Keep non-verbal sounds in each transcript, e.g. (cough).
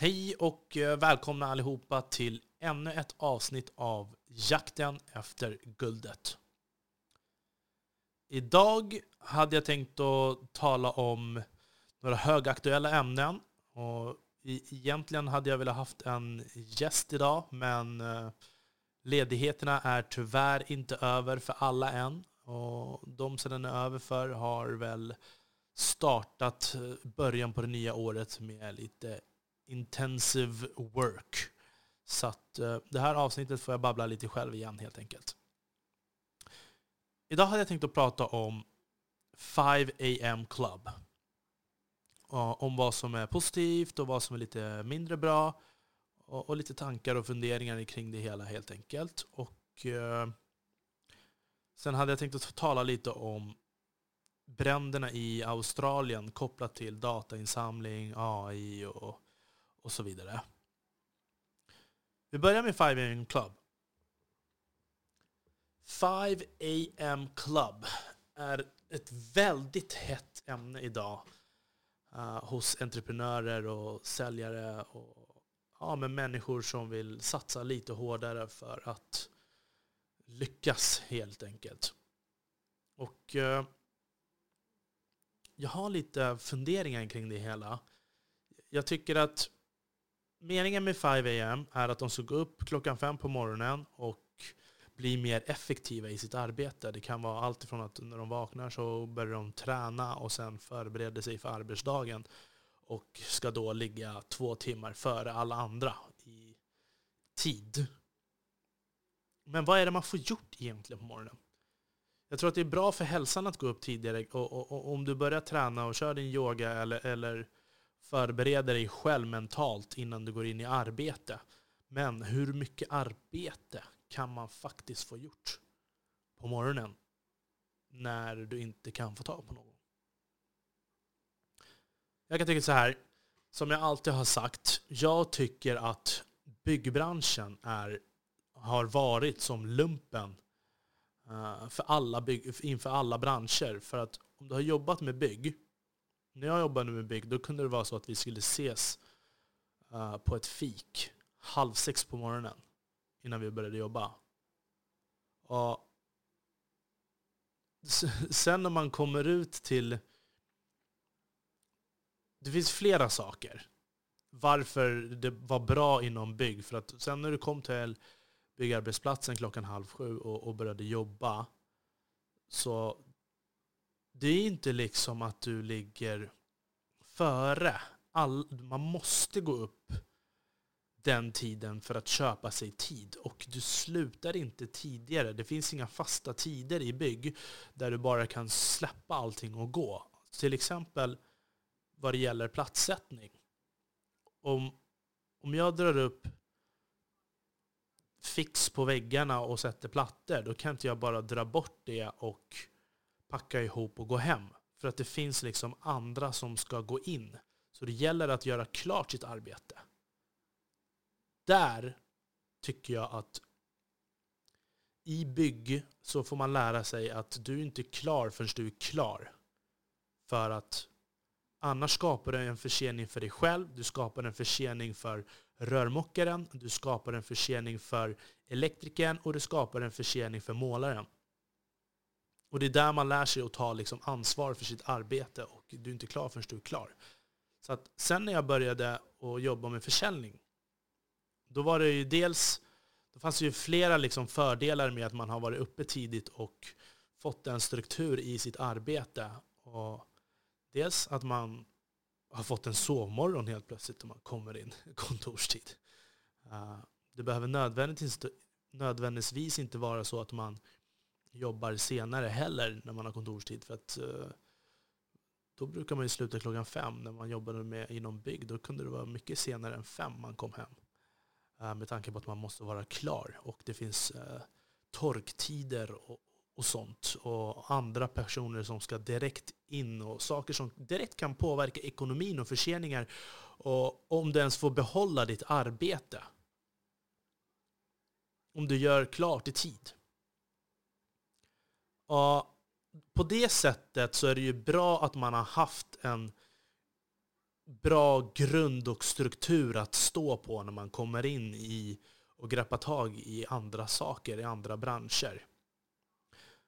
Hej och eh, välkomna allihopa till ännu ett avsnitt av Jakten efter guldet. Idag hade jag tänkt att tala om några högaktuella ämnen. Och egentligen hade jag velat haft en gäst idag, men eh, ledigheterna är tyvärr inte över för alla än. Och de som den är över för har väl startat eh, början på det nya året med lite intensive work. Så att eh, det här avsnittet får jag babbla lite själv igen helt enkelt. Idag hade jag tänkt att prata om 5 AM Club. Om vad som är positivt och vad som är lite mindre bra. Och, lite tankar och funderingar kring det hela helt enkelt. Och eh, Sen hade jag tänkt att tala lite om bränderna i Australien kopplat till datainsamling, AI och, och så vidare. Vi börjar med 5 AM Club. 5 AM Club är ett väldigt hett ämne idag uh, hos entreprenörer och säljare och ja, med människor som vill satsa lite hårdare för att lyckas helt enkelt. Och uh, jag har lite funderingar kring det hela. Jag tycker att meningen med 5 AM är att de ska gå upp klockan fem på morgonen och bli mer effektiva i sitt arbete. Det kan vara allt ifrån att när de vaknar så börjar de träna och sen förbereder sig för arbetsdagen och ska då ligga två timmar före alla andra i tid. Men vad är det man får gjort egentligen på morgonen? Jag tror att det är bra för hälsan att gå upp tidigare och, och, och om du börjar träna och kör din yoga eller, eller förbereda dig själv mentalt innan du går in i arbete. Men hur mycket arbete kan man faktiskt få gjort på morgonen när du inte kan få tag på någon? Jag kan tycka så här, som jag alltid har sagt, jag tycker att byggbranschen är, har varit som lumpen eh, för alla bygg, inför alla branscher. För att om du har jobbat med bygg, när jag jobbade med bygg, då kunde det vara så att vi skulle ses uh, på ett fik halv sex på morgonen innan vi började jobba. Och sen när man kommer ut till... Det finns flera saker varför det var bra inom bygg. För att sen när du kom till byggarbetsplatsen klockan halv sju och, och började jobba så det är inte liksom att du ligger före. All, man måste gå upp den tiden för att köpa sig tid. Och du slutar inte tidigare. Det finns inga fasta tider i bygg där du bara kan släppa allting och gå. Till exempel vad det gäller platssättning. Om, om jag drar upp fix på väggarna och sätter plattor, då kan inte jag bara dra bort det och packa ihop och gå hem. För att det finns liksom andra som ska gå in. Så det gäller att göra klart sitt arbete där tycker jag att i bygg så får man lära sig att du inte är klar förrän du är klar. För att annars skapar du en försening för dig själv, du skapar en försening för rörmokaren, du skapar en försening för elektrikern och du skapar en försening för målaren. Och det är där man lär sig att ta liksom ansvar för sitt arbete och du är inte klar förrän du är klar. Så att sen när jag började att jobba med försäljning då var det ju dels, då fanns det ju flera liksom fördelar med att man har varit uppe tidigt och fått en struktur i sitt arbete. Och dels att man har fått en sovmorgon helt plötsligt när man kommer in kontorstid. Eh, det behöver nödvändigtvis, nödvändigtvis inte vara så att man jobbar senare heller när man har kontorstid. För att eh, då brukar man ju sluta klockan fem när man jobbade med inom bygg. Då kunde det vara mycket senare än fem man kom hem. Eh, med tanke på att man måste vara klar. Och det finns eh, torktider och, och sånt. Och andra personer som ska direkt in och saker som direkt kan påverka ekonomin och förseningar. Och om du ens får behålla ditt arbete. Om du gör klart i tid. Och på det sättet så är det ju bra att man har haft en bra grund och struktur att stå på när man kommer in i och greppa tag i andra saker, i andra branscher.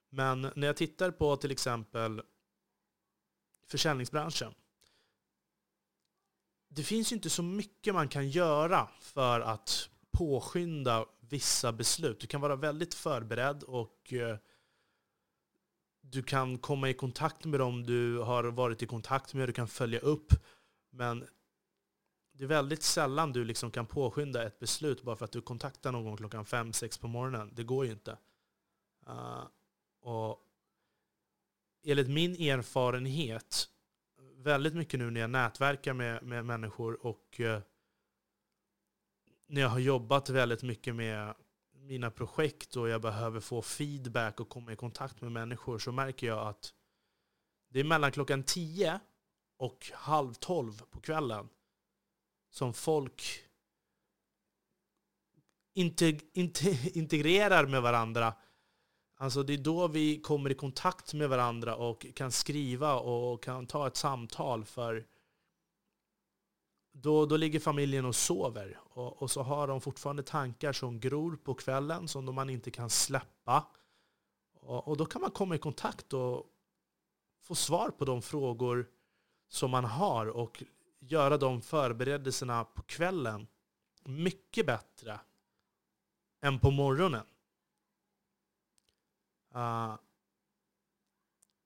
Men när jag tittar på till exempel försäljningsbranschen. Det finns ju inte så mycket man kan göra för att påskynda vissa beslut. Du kan vara väldigt förberedd och eh, du kan komma i kontakt med dem du har varit i kontakt med, du kan följa upp. Men det är väldigt sällan du liksom kan påskynda ett beslut bara för att du kontaktar någon klockan fem sex på morgonen. Det går ju inte. Uh, och enligt min erfarenhet, väldigt mycket nu när jag nätverkar med, med människor och uh, när jag har jobbat väldigt mycket med mina projekt och jag behöver få feedback och komma i kontakt med människor så märker jag att det är mellan klockan 10 och halv tolv på kvällen som folk integrerar med varandra. Alltså det är då vi kommer i kontakt med varandra och kan skriva och kan ta ett samtal. för då, då ligger familjen och sover. Och, och, så har de fortfarande tankar som gror på kvällen som man inte kan släppa. Och, och, då kan man komma i kontakt och få svar på de frågor som man har och göra de förberedelserna på kvällen mycket bättre än på morgonen. Uh,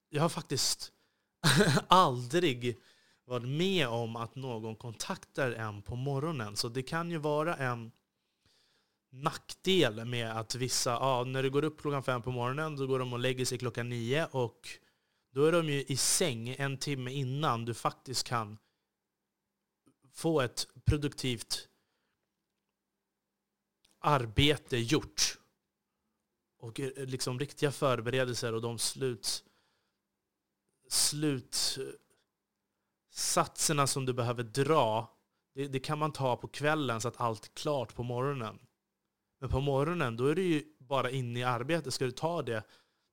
jag har faktiskt (laughs) aldrig varit med om att någon kontaktar en på morgonen. Så det kan ju vara en nackdel med att vissa, ja, när du går upp klockan fem på morgonen, då går de och lägger sig klockan nio och då är de ju i säng en timme innan du faktiskt kan få ett produktivt arbete gjort. Och eh, liksom riktiga förberedelser och de sluts... slut, Satserna som du behöver dra, det, det, kan man ta på kvällen så att allt är klart på morgonen. Men på morgonen, då är du ju bara inne i arbetet. Ska du ta det,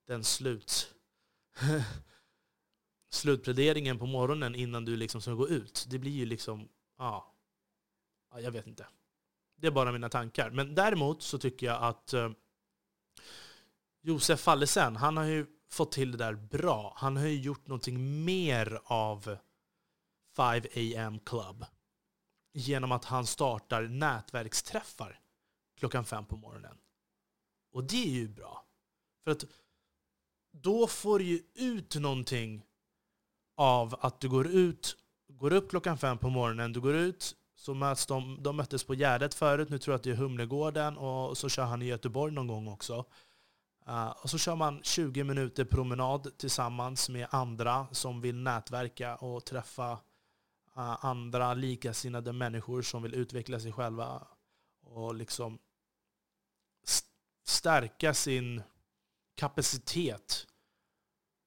den slut (laughs) slutpläderingen på morgonen innan du liksom ska gå ut. Det blir ju liksom Ja. ja. Jag vet inte. Det är bara mina tankar. Men däremot så tycker jag att eh, Josef Fallesen, han har ju fått till det där bra. Han har ju gjort någonting mer av 5 AM Club genom att han startar nätverksträffar klockan fem på morgonen. Och det är ju bra. För att då får du ju ut någonting av att du går ut går upp klockan fem på morgonen, du går ut, så möts de, de möttes på Gärdet förut, nu tror jag att det är Humlegården, och så kör han i Göteborg någon gång också. Uh, och så kör man 20 minuter promenad tillsammans med andra som vill nätverka och träffa uh, Eh, andra likasinnade människor som vill utveckla sig själva och liksom stärka sin kapacitet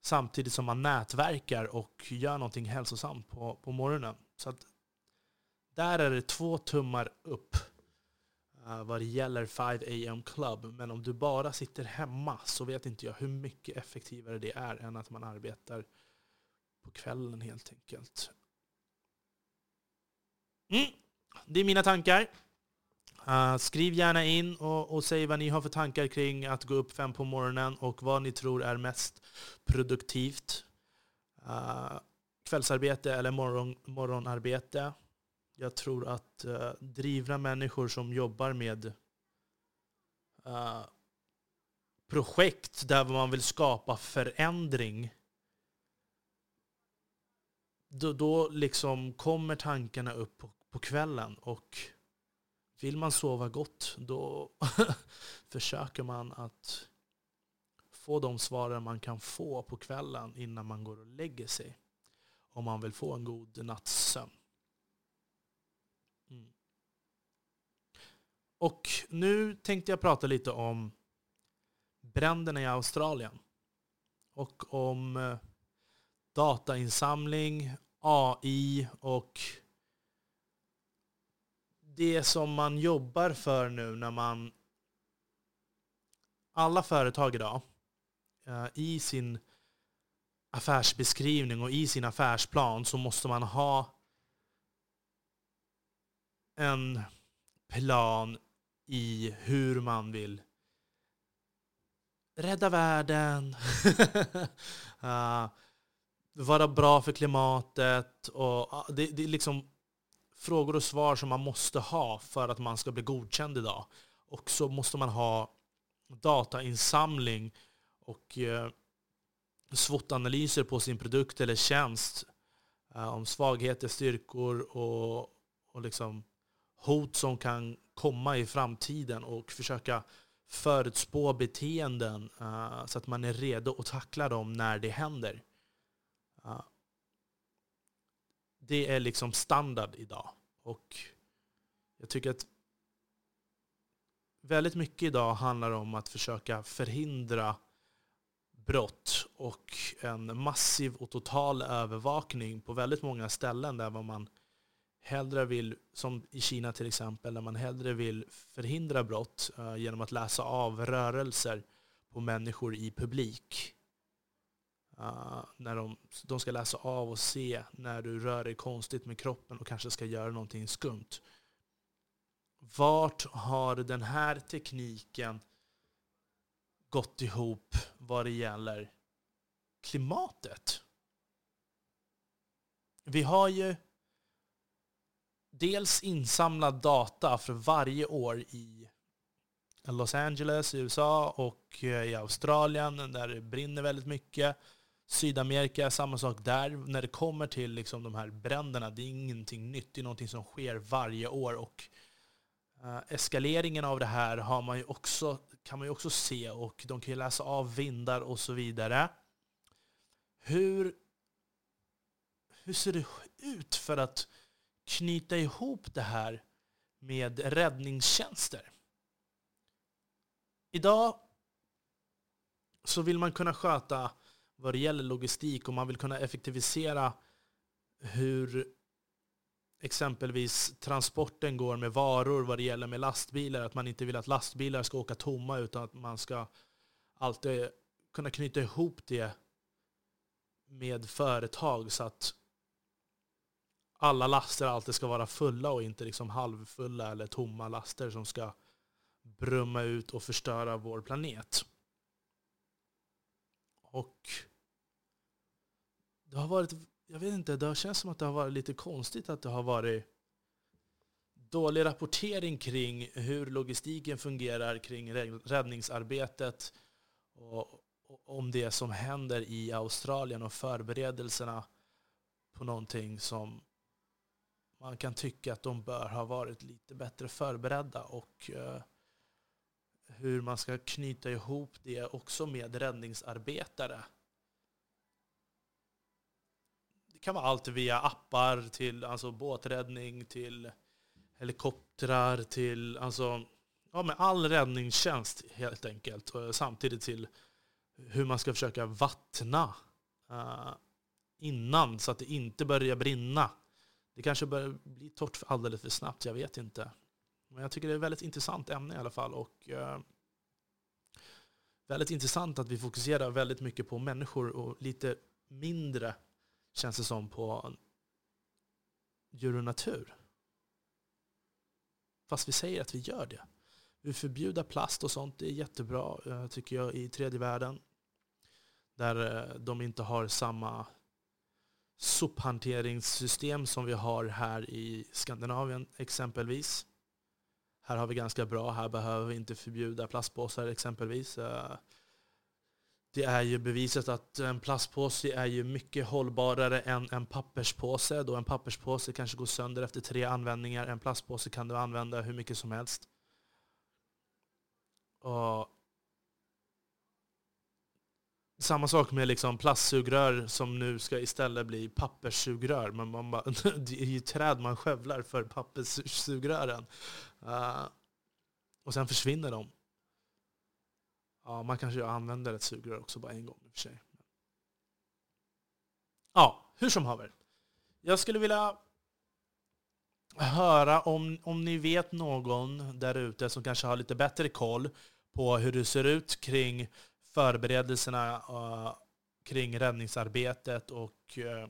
samtidigt som man nätverkar och gör någonting hälsosamt på, på morgonen. Så att där är det två tummar upp uh, vad det gäller 5 AM Club. Men om du bara sitter hemma så vet inte jag hur mycket effektivare det är än att man arbetar på kvällen helt enkelt. Mm. Det är mina tankar. Uh, skriv gärna in och, och, säg vad ni har för tankar kring att gå upp fem på morgonen och vad ni tror är mest produktivt. Uh, kvällsarbete eller morgon, morgonarbete. Jag tror att uh, drivna människor som jobbar med uh, projekt där man vill skapa förändring då, då liksom kommer tankarna upp på, på kvällen och vill man sova gott, då (laughs) försöker man att få de svaren man kan få på kvällen innan man går och lägger sig. Om man vill få en god nattsömn. Mm. Och nu tänkte jag prata lite om bränderna i Australien. Och om eh, datainsamling, AI och det som man jobbar för nu när man... Alla företag idag, eh, i sin affärsbeskrivning och i sin affärsplan så måste man ha en plan i hur man vill rädda världen, uh, (laughs) vara bra för klimatet. Och, ah, det, det är liksom frågor och svar som man måste ha för att man ska bli godkänd idag. Och så måste man ha datainsamling och eh, SWOT-analyser på sin produkt eller tjänst eh, om svagheter, styrkor och, och liksom hot som kan komma i framtiden och försöka förutspå beteenden eh, så att man är redo att tackla dem när det händer. Uh, det är liksom standard idag. Och jag tycker att väldigt mycket idag handlar om att försöka förhindra brott och en massiv och total övervakning på väldigt många ställen där man hellre vill, som i Kina till exempel, där man hellre vill förhindra brott eh, genom att läsa av rörelser på människor i publik. Uh, när de, de ska läsa av och se när du rör dig konstigt med kroppen och kanske ska göra någonting skumt. Vart har den här tekniken gått ihop vad det gäller klimatet? Vi har ju dels insamlad data för varje år i Los Angeles i USA och eh, i Australien där det brinner väldigt mycket. Sydamerika, samma sak där. När det kommer till liksom de här bränderna, det är ingenting nytt. Det är någonting som sker varje år. Och uh, eskaleringen av det här har man ju också, kan man ju också se och de kan ju läsa av vindar och så vidare. Hur, hur ser det ut för att knyta ihop det här med räddningstjänster. Idag så vill man kunna sköta vad det gäller logistik och man vill kunna effektivisera hur exempelvis transporten går med varor vad det gäller med lastbilar. Att man inte vill att lastbilar ska åka tomma utan att man ska alltid kunna knyta ihop det med företag så att alla laster alltid ska vara fulla och inte liksom halvfulla eller tomma laster som ska brumma ut och förstöra vår planet. Och det har varit, jag vet inte, det har känts som att det har varit lite konstigt att det har varit dålig rapportering kring hur logistiken fungerar kring räddningsarbetet och om det som händer i Australien och förberedelserna på någonting som man kan tycka att de bör ha varit lite bättre förberedda och eh, hur man ska knyta ihop det också med räddningsarbetare. Det kan vara allt via appar till alltså båträddning, till helikoptrar, till alltså, ja, med all räddningstjänst helt enkelt. Och samtidigt till hur man ska försöka vattna uh, innan så att det inte börjar brinna. Det kanske börjar bli torrt alldeles för snabbt, jag vet inte. Men jag tycker det är ett väldigt intressant ämne i alla fall. Och, eh, väldigt intressant att vi fokuserar väldigt mycket på människor och lite mindre, känns det som, på djur och natur. Fast vi säger att vi gör det. Vi förbjuder plast och sånt, det är jättebra eh, tycker jag i tredje världen. Där eh, de inte har samma sophanteringssystem som vi har här i Skandinavien exempelvis. Här har vi ganska bra, här behöver vi inte förbjuda plastpåsar exempelvis. Eh, det är ju bevisat att en plastpåse är ju mycket hållbarare än en papperspåse. Då en papperspåse kanske går sönder efter tre användningar. En plastpåse kan du använda hur mycket som helst. Och samma sak med liksom plastsugrör som nu ska istället bli papperssugrör. Men man bara, (laughs) det är ju träd man skövlar för papperssugrören. Uh, och sen försvinner de. Ja, man kanske använder ett sugrör också bara en gång i och för sig. Ja, hur som haver. Jag skulle vilja höra om, om ni vet någon där ute som kanske har lite bättre koll på hur det ser ut kring förberedelserna uh, kring räddningsarbetet och uh,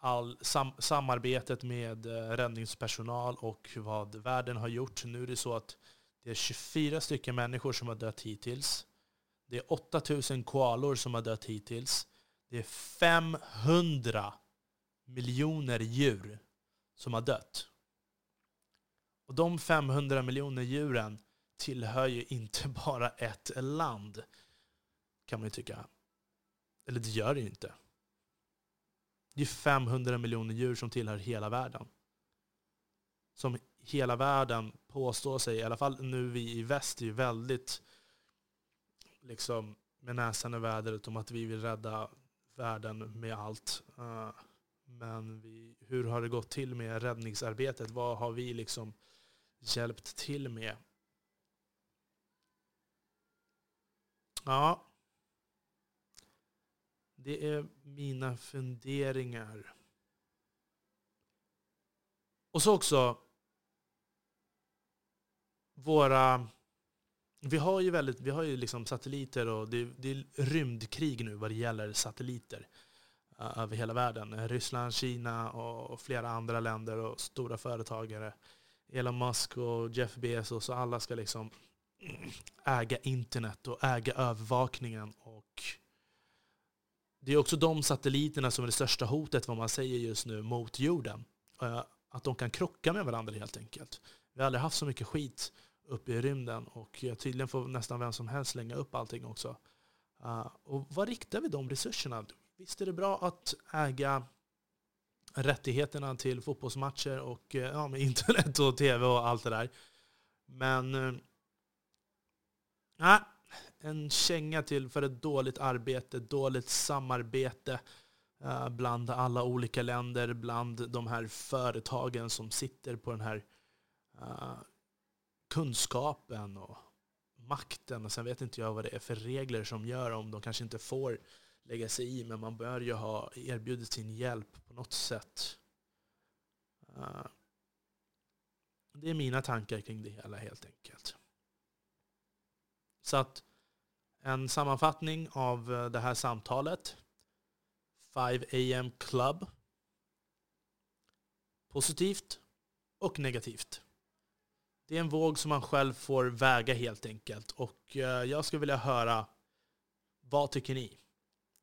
all sam samarbetet med eh, räddningspersonal och vad världen har gjort. Nu är det så att det är 24 stycken människor som har dött hittills. Det är 8000 koalor som har dött hittills. Det är 500 miljoner djur som har dött. Och de 500 miljoner djuren tillhör ju inte (laughs) bara ett land, kan man ju tycka. Eller det gör det ju inte. Det är 500 miljoner djur som tillhör hela världen. Som hela världen påstår sig, i alla fall nu vi i väst, är ju väldigt liksom med näsan i vädret om att vi vill rädda världen med allt. Eh, men vi, hur har det gått till med räddningsarbetet? Vad har vi liksom hjälpt till med? Ja, det är mina funderingar. Och så också våra... Vi har ju, väldigt, vi har ju liksom satelliter och det, det är rymdkrig nu vad det gäller satelliter eh, över hela världen. Ryssland, Kina och flera andra länder och stora företagare. Elon Musk och Jeff Bezos och alla ska liksom äga internet och äga övervakningen. Och det är också de satelliterna som är det största hotet, vad man säger just nu, mot jorden. Eh, att de kan krocka med varandra helt enkelt. Vi har aldrig haft så mycket skit uppe i rymden och tydligen får nästan vem som helst slänga upp allting också. Eh, och vad riktar vi de resurserna? Visst är det bra att äga rättigheterna till fotbollsmatcher och eh, ja, med (laughs) internet och tv och allt det där. Men uh, en känga till för ett dåligt arbete, dåligt samarbete eh, bland alla olika länder, bland de här företagen som sitter på den här eh, kunskapen och makten. Och sen vet inte jag vad det är för regler som gör om de kanske inte får lägga sig i, men man bör ju ha erbjudit sin hjälp på något sätt. Eh, det är mina tankar kring det hela helt enkelt. Så att en sammanfattning av eh, det här samtalet. 5 AM Club. Positivt och negativt. Det är en våg som man själv får väga helt enkelt. Och eh, jag skulle vilja höra, vad tycker ni?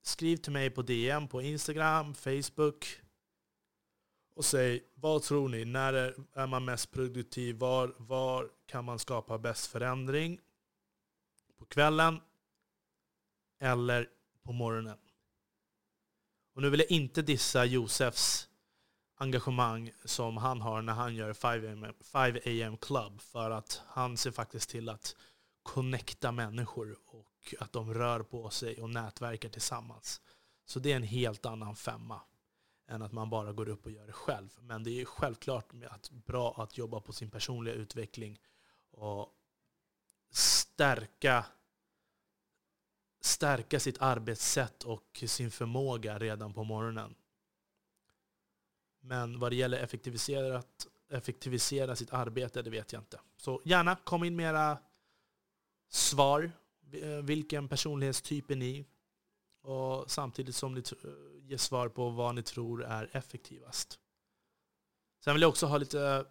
Skriv till mig på DM på Instagram, Facebook. Och säg, vad tror ni? När är man mest produktiv? Var, var kan man skapa bäst förändring? På kvällen? Eller på morgonen? Och nu vill jag inte dissa Josefs engagemang som han har när han gör 5 AM Club. För att han ser faktiskt till att connecta människor och att de rör på sig och nätverkar tillsammans. Så det är en helt annan femma än att man bara går upp och gör det själv. Men det är självklart att bra att jobba på sin personliga utveckling och stärka, stärka sitt arbetssätt och sin förmåga redan på morgonen. Men vad det gäller effektiviserat, effektivisera sitt arbete, det vet jag inte. Så gärna kom in med era svar. Eh, vilken personlighetstyp är ni? Och samtidigt som ni eh, ger svar på vad ni tror är effektivast. Sen vill jag också ha lite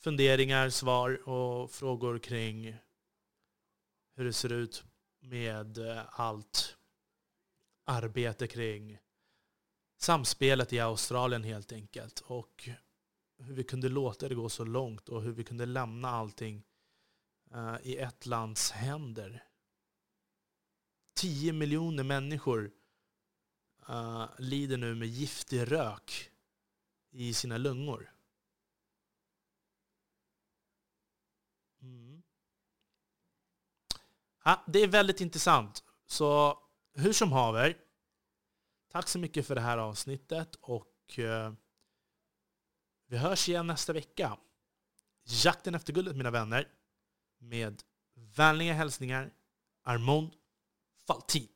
funderingar, svar och frågor kring hur det ser ut med eh, allt arbete kring samspelet i Australien helt enkelt. Och hur vi kunde låta det gå så långt och hur vi kunde lämna allting eh, i ett lands händer. 10 miljoner människor eh, lider nu med giftig rök i sina lungor. Mm. Ja, det är väldigt intressant. Så hur som haver, Tack så mycket för det här avsnittet och eh, vi hörs igen nästa vecka. Jakten efter guldet mina vänner. Med vänliga hälsningar Armond Faltin.